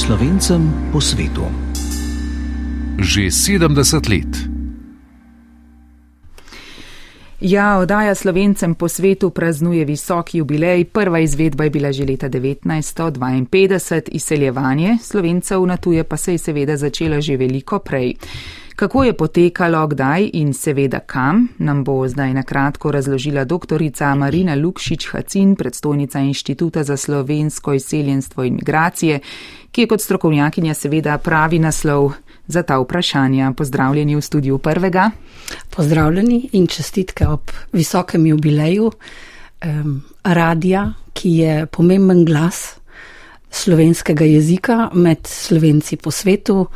slovencem po svetu. Že 70 let. Ja, oddaja slovencem po svetu praznuje visoki jubilej. Prva izvedba je bila že leta 1952, izseljevanje slovencev na tuje pa se je seveda začelo že veliko prej. Kako je potekalo, kdaj in seveda kam, nam bo zdaj na kratko razložila doktorica Marina Lukšič-Hacin, predstojnica Inštituta za slovensko izseljenstvo in migracije, ki je kot strokovnjakinja seveda pravi naslov za ta vprašanja. Pozdravljeni v studiu prvega. Pozdravljeni in čestitke ob visokem jubileju um, radija, ki je pomemben glas slovenskega jezika med slovenci po svetu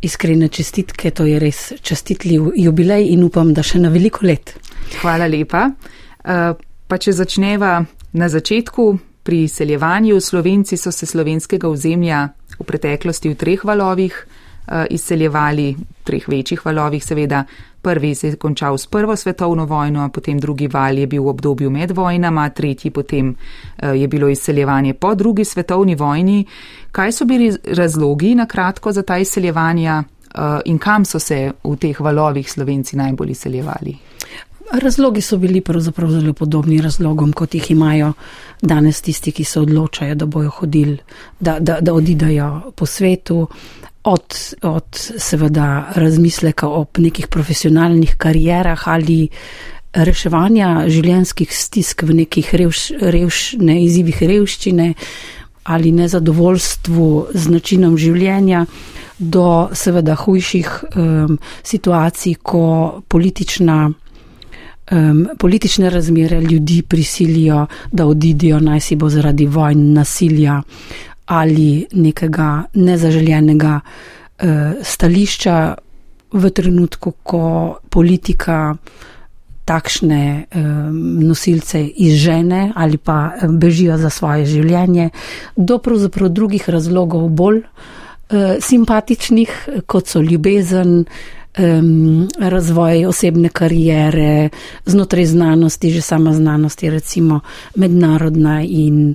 iskrene čestitke, to je res čestitljiv jubilej in upam, da še na veliko let. Hvala lepa. Eh, pa če začneva na začetku, pri seljevanju Slovenci so se slovenskega ozemlja v preteklosti v treh valovih izseljevali, v treh večjih valovih seveda. Prvi se je končal s prvo svetovno vojno, potem drugi val je bil v obdobju med vojnama, tretji potem eh, je bilo izseljevanje po drugi svetovni vojni. Kaj so bili razlogi na kratko za ta izseljevanja uh, in kam so se v teh valovih slovenci najbolj izseljevali? Razlogi so bili pravzaprav zelo podobni razlogom, kot jih imajo danes tisti, ki se odločajo, da bojo hodili, da, da, da odidajo po svetu, od, od seveda razmisleka o nekih profesionalnih karjerah ali reševanja življenjskih stisk v nekih revš, revš, ne, izzivih revščine, ali nezadovoljstvu z načinom življenja, do seveda hujših um, situacij, ko politična, um, politične razmere ljudi prisilijo, da odidijo, naj si bo zaradi vojn, nasilja ali nekega nezaželjenega uh, stališča v trenutku, ko politika takšne um, nosilce izžene ali pa bežijo za svoje življenje, do pravzaprav drugih razlogov bolj simpatičnih, kot so ljubezen, razvoj osebne karijere, znotraj znanosti, že sama znanost je recimo mednarodna in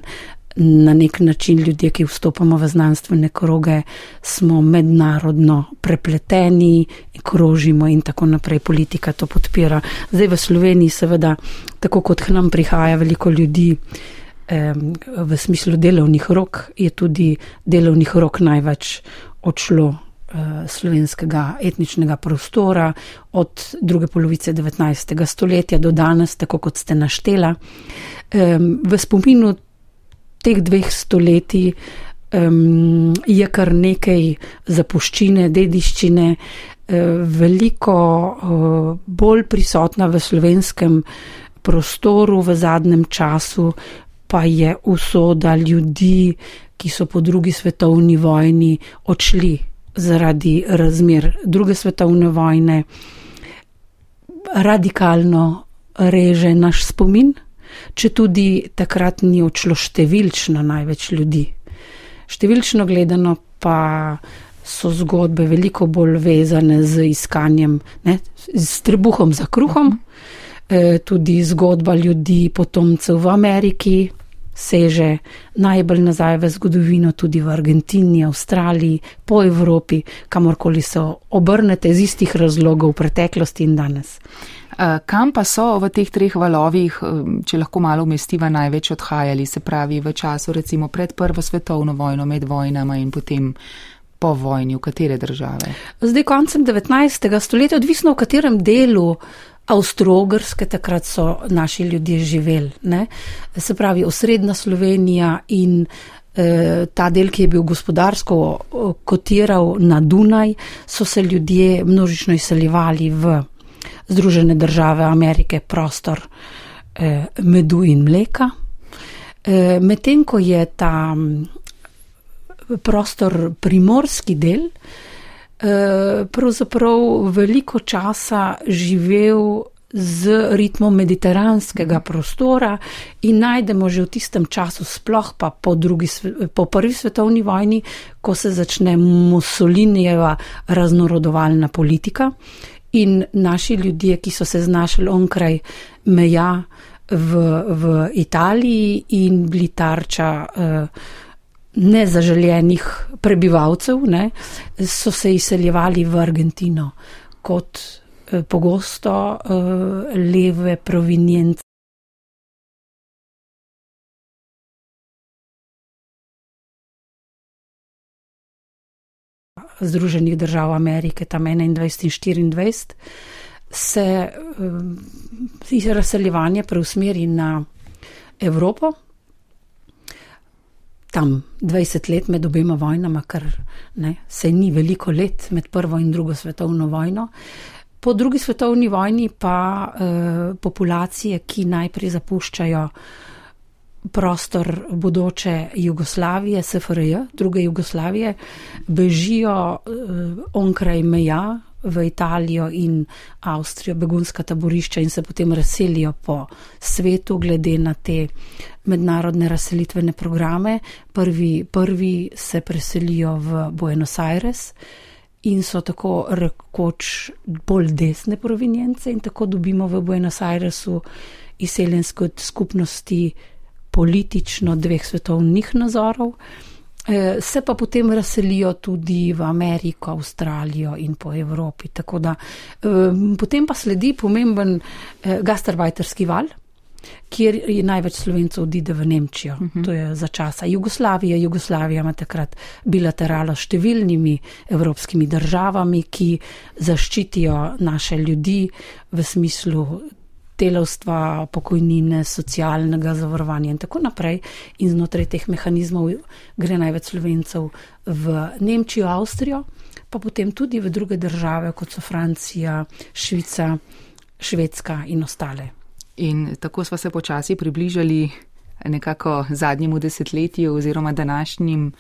na nek način ljudje, ki vstopamo v znanstvene kroge, smo mednarodno prepleteni, krožimo in tako naprej. Politika to podpira. Zdaj v Sloveniji, seveda, tako kot k nam prihaja veliko ljudi. V smislu delovnih rok je tudi delovnih rok največ odšlo eh, slovenskega etničnega prostora od druge polovice 19. stoletja do danes, tako kot ste naštela. V spominu teh dveh stoletij um, je kar nekaj zapuščine, dediščine, uh, veliko uh, bolj prisotna v slovenskem prostoru v zadnjem času, pa je usoda ljudi, ki so po drugi svetovni vojni odšli zaradi razmer druge svetovne vojne, radikalno reže naš spomin če tudi takrat ni odšlo številčno največ ljudi. Številčno gledano pa so zgodbe veliko bolj vezane z iskanjem, ne, s trebuhom za kruhom, e, tudi zgodba ljudi, potomcev v Ameriki. Seže najbolj nazaj v zgodovino, tudi v Argentini, Avstraliji, po Evropi, kamorkoli se obrnete iz istih razlogov v preteklosti in danes. Kam pa so v teh treh valovih, eh, če lahko malo umestiva, največ odhajali, se pravi v času recimo pred Prvo svetovno vojno, med vojnama in potem po vojni, v katere države? Zdaj koncem 19. stoletja, odvisno v katerem delu. Avstro-ogrske takrat so naši ljudje živeli, ne? se pravi osrednja Slovenija in e, ta del, ki je bil gospodarsko kotiral na Dunaj, so se ljudje množično izseljevali v Združene države Amerike prostor eh, medu in mleka. Eh, Medtem ko je ta mm, prostor primorski del, eh, pravzaprav veliko časa živel z ritmom mediteranskega prostora in najdemo že v tistem času, sploh pa po, drugi, po prvi svetovni vojni, ko se začne Mussolinijeva raznorodovalna politika in naši ljudje, ki so se znašli onkraj meja v, v Italiji in bili tarča uh, nezaželenih prebivalcev, ne, so se izseljevali v Argentino kot eh, pogosto eh, leve provenience. Združenih držav Amerike, tam 21 in 24, se uh, razseljevanje preusmeri na Evropo, tam 20 let med obema vojnama, kar ne, se ni veliko let med prvo in drugo svetovno vojno. Po drugi svetovni vojni pa uh, populacije, ki najprej zapuščajo prostor bodoče Jugoslavije, SFRJ, druge Jugoslavije, bežijo uh, onkraj meja v Italijo in Avstrijo, begunska taborišča in se potem razselijo po svetu, glede na te mednarodne razselitvene programe. Prvi, prvi se preselijo v Buenos Aires in so tako rekoč bolj desne provenjence, in tako dobimo v Buenos Airesu izseljenske skupnosti politično dveh svetovnih nazorov. Eh, se pa potem razselijo tudi v Ameriko, Avstralijo in po Evropi. Da, eh, potem pa sledi pomemben eh, gastarbeiterski val, kjer je največ slovencev odide v Nemčijo. Uh mhm. -huh. To je za časa Jugoslavije. Jugoslavija ima takrat bilateralo s številnimi evropskimi državami, ki zaščitijo naše ljudi v smislu delavstva, pokojnine, socialnega zavarovanja in tako naprej. In znotraj teh mehanizmov gre največ slovencev v Nemčijo, Avstrijo, pa potem tudi v druge države, kot so Francija, Švica, Švedska in ostale. In tako smo se počasi približali nekako zadnjemu desetletju oziroma današnjim.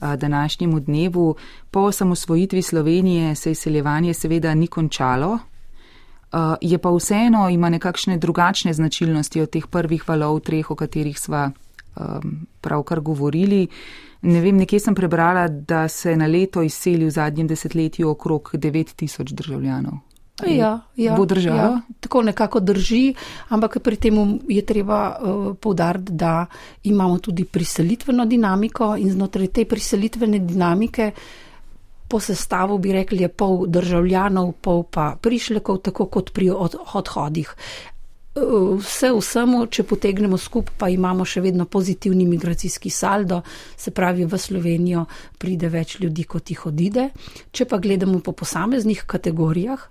Današnjemu dnevu po osamosvojitvi Slovenije se izseljevanje seveda ni končalo, je pa vseeno, ima nekakšne drugačne značilnosti od teh prvih valov, treh, o katerih sva um, pravkar govorili. Ne vem, nekje sem prebrala, da se na leto izseli v zadnjem desetletju okrog 9000 državljanov. Ja, ja, bo držalo? Ja, tako nekako drži, ampak pri tem je treba uh, povdariti, da imamo tudi priselitveno dinamiko in znotraj te priselitvene dinamike uh, po sestavu bi rekli, je pol državljanov, pol pa prišlekov, tako kot pri od, odhodih. Vse vsemu, če potegnemo skupaj, pa imamo še vedno pozitivni migracijski saldo, se pravi, v Slovenijo pride več ljudi, kot jih odide. Če pa gledamo po posameznih kategorijah,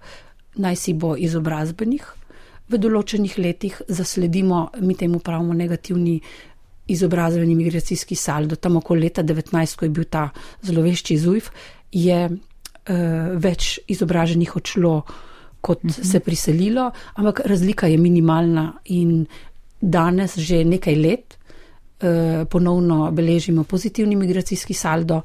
naj si bo izobrazbenih, v določenih letih zasledimo, mi temu pravimo, negativni izobrazbeni migracijski saldo. Tam okoli leta 19, ko je bil ta zlovešči ZUJF, je uh, več izobraženih odšlo, kot uh mhm. -huh. se priselilo, ampak razlika je minimalna in danes že nekaj let uh, ponovno beležimo pozitivni migracijski saldo.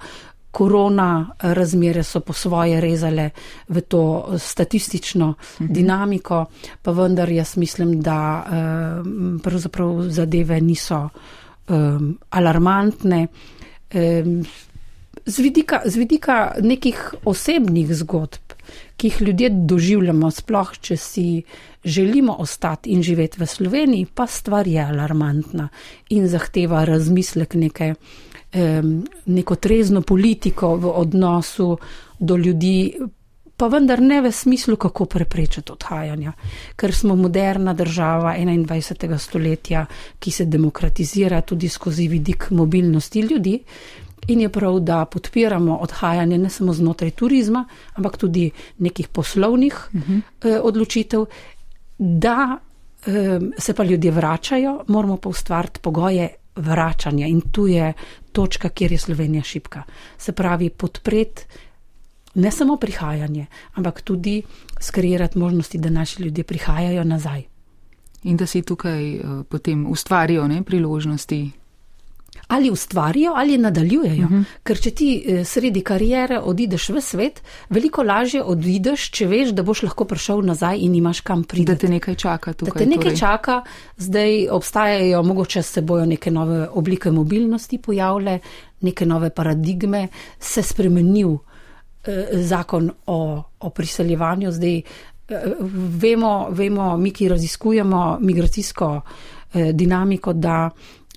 Korona razmere so po svoje rezale v to statistično uh mhm. -huh. dinamiko, pa vendar jaz mislim, da uh, pravzaprav zadeve niso um, alarmantne. Um, z vidika, z vidika nekih osebnih zgodb, ki jih ljudje doživljamo, sploh če si želimo ostati in živeti v Sloveniji, pa stvar je alarmantna in zahteva razmislek neke, neko trezno politiko v odnosu do ljudi. Pa vendar ne v smislu, kako preprečiti odhajanja, ker smo moderna država 21. stoletja, ki se demokratizira tudi skozi vidik mobilnosti ljudi. In je prav, da podpiramo odhajanje ne samo znotraj turizma, ampak tudi nekih poslovnih uh -huh. eh, odločitev, da eh, se pa ljudje vračajo, moramo pa ustvariti pogoje vračanja. In tu je točka, kjer je Slovenija šipka. Se pravi, podpreti ne samo prihajanje, ampak tudi skreirati možnosti, da naši ljudje prihajajo nazaj. In da si tukaj uh, potem ustvarijo ne, priložnosti ali ustvarijo ali nadaljujejo. Uh mhm. -huh. Ker če ti eh, sredi karijere odideš v svet, veliko lažje odideš, če veš, da boš lahko prišel nazaj in imaš kam priti. Da te nekaj čaka tukaj. Da te nekaj torej. čaka, zdaj obstajajo, mogoče se bojo neke nove oblike mobilnosti pojavile, neke nove paradigme, se spremenil eh, zakon o, o priseljevanju. Zdaj eh, vemo, vemo, mi, ki raziskujemo migracijsko eh, dinamiko, da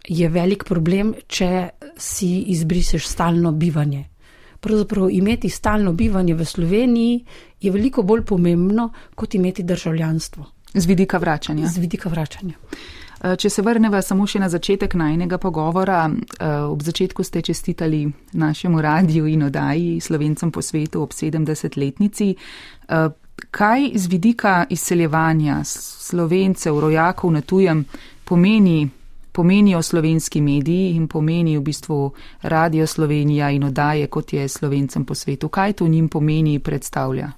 je velik problem, če si izbriseš stalno bivanje. Pravzaprav imeti stalno bivanje v Sloveniji je veliko bolj pomembno, kot imeti državljanstvo. Z vidika vračanja. Z vidika vračanja. Eh, če se vrnemo samo še na začetek najnega pogovora, eh, ob začetku ste čestitali našemu radiju in odaji slovencem po svetu ob 70-letnici. Eh, kaj z vidika izseljevanja slovencev, rojakov na tujem pomeni pomenijo slovenski mediji in pomeni v bistvu Radio Slovenija in odaje, kot je slovencem po svetu. Kaj to njim pomeni predstavlja?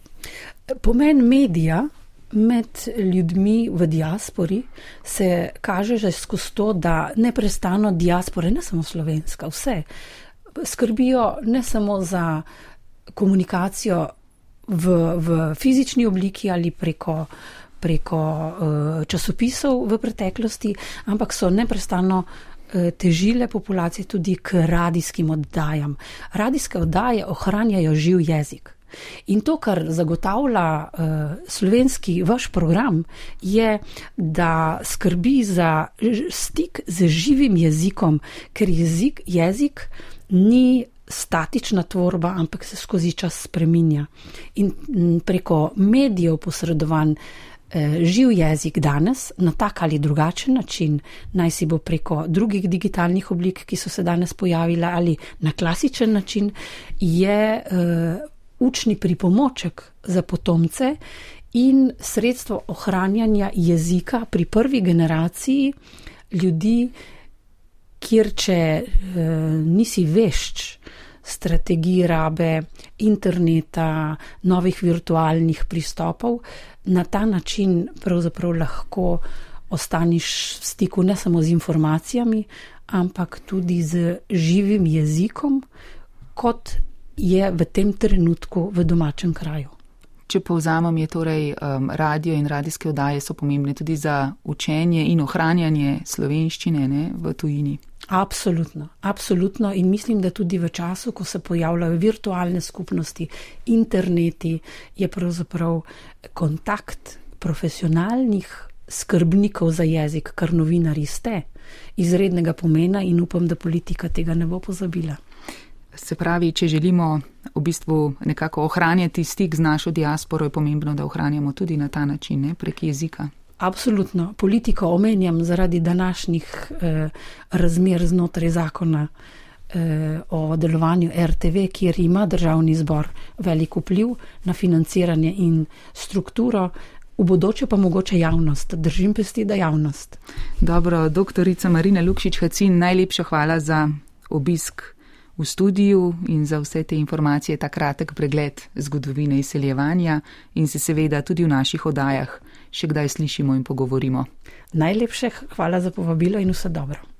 Pomen medija med ljudmi v diaspori se kaže že skozi to, da neprestano diaspore, ne samo slovenska, vse skrbijo ne samo za komunikacijo v, v fizični obliki ali preko preko uh, časopisov v preteklosti, ampak so neprestano uh, težile populacije tudi k radijskim oddajam. Radijske oddaje ohranjajo živ jezik. In to, kar zagotavlja uh, slovenski vaš program, je, da skrbi za stik z živim jezikom, ker jezik, jezik ni statična tvorba, ampak se skozi čas spreminja. In preko medijev posredovan Eh, živ jezik danes na tak ali drugačen način, naj si bo preko drugih digitalnih oblik, ki so se danes pojavile, ali na klasičen način, je uh, učni pripomoček za potomce in sredstvo ohranjanja jezika pri prvi generaciji ljudi, kjer če uh, nisi vešč, strategij rabe interneta, novih virtualnih pristopov, na ta način pravzaprav lahko ostaniš v stiku ne samo z informacijami, ampak tudi z živim jezikom, kot je v tem trenutku v domačem kraju. Če povzamem, je torej um, radio in radijske oddaje so pomembne tudi za učenje in ohranjanje slovenščine ne, v tujini. Absolutno, absolutno. In mislim, da tudi v času, ko se pojavljajo virtualne skupnosti, interneti, je pravzaprav kontakt profesionalnih skrbnikov za jezik, kar novinari ste, izrednega pomena in upam, da politika tega ne bo pozabila. Se pravi, če želimo v bistvu nekako ohranjati stik z našo diasporo, je pomembno, da ohranjamo tudi na ta način, ne, prek jezika. Absolutno. Politiko omenjam zaradi današnjih eh, razmer znotraj zakona eh, o delovanju RTV, kjer ima državni zbor velik vpliv na financiranje in strukturo. V bodoče pa mogoče javnost, držim pesti, da javnost. Dobro, doktorica Marina Lukšič-Hacin, najlepša hvala za obisk v studiu in za vse te informacije, ta kratek pregled zgodovine izseljevanja in se seveda tudi v naših odajah še kdaj slišimo in pogovorimo. Najlepše hvala za povabilo in vse dobro.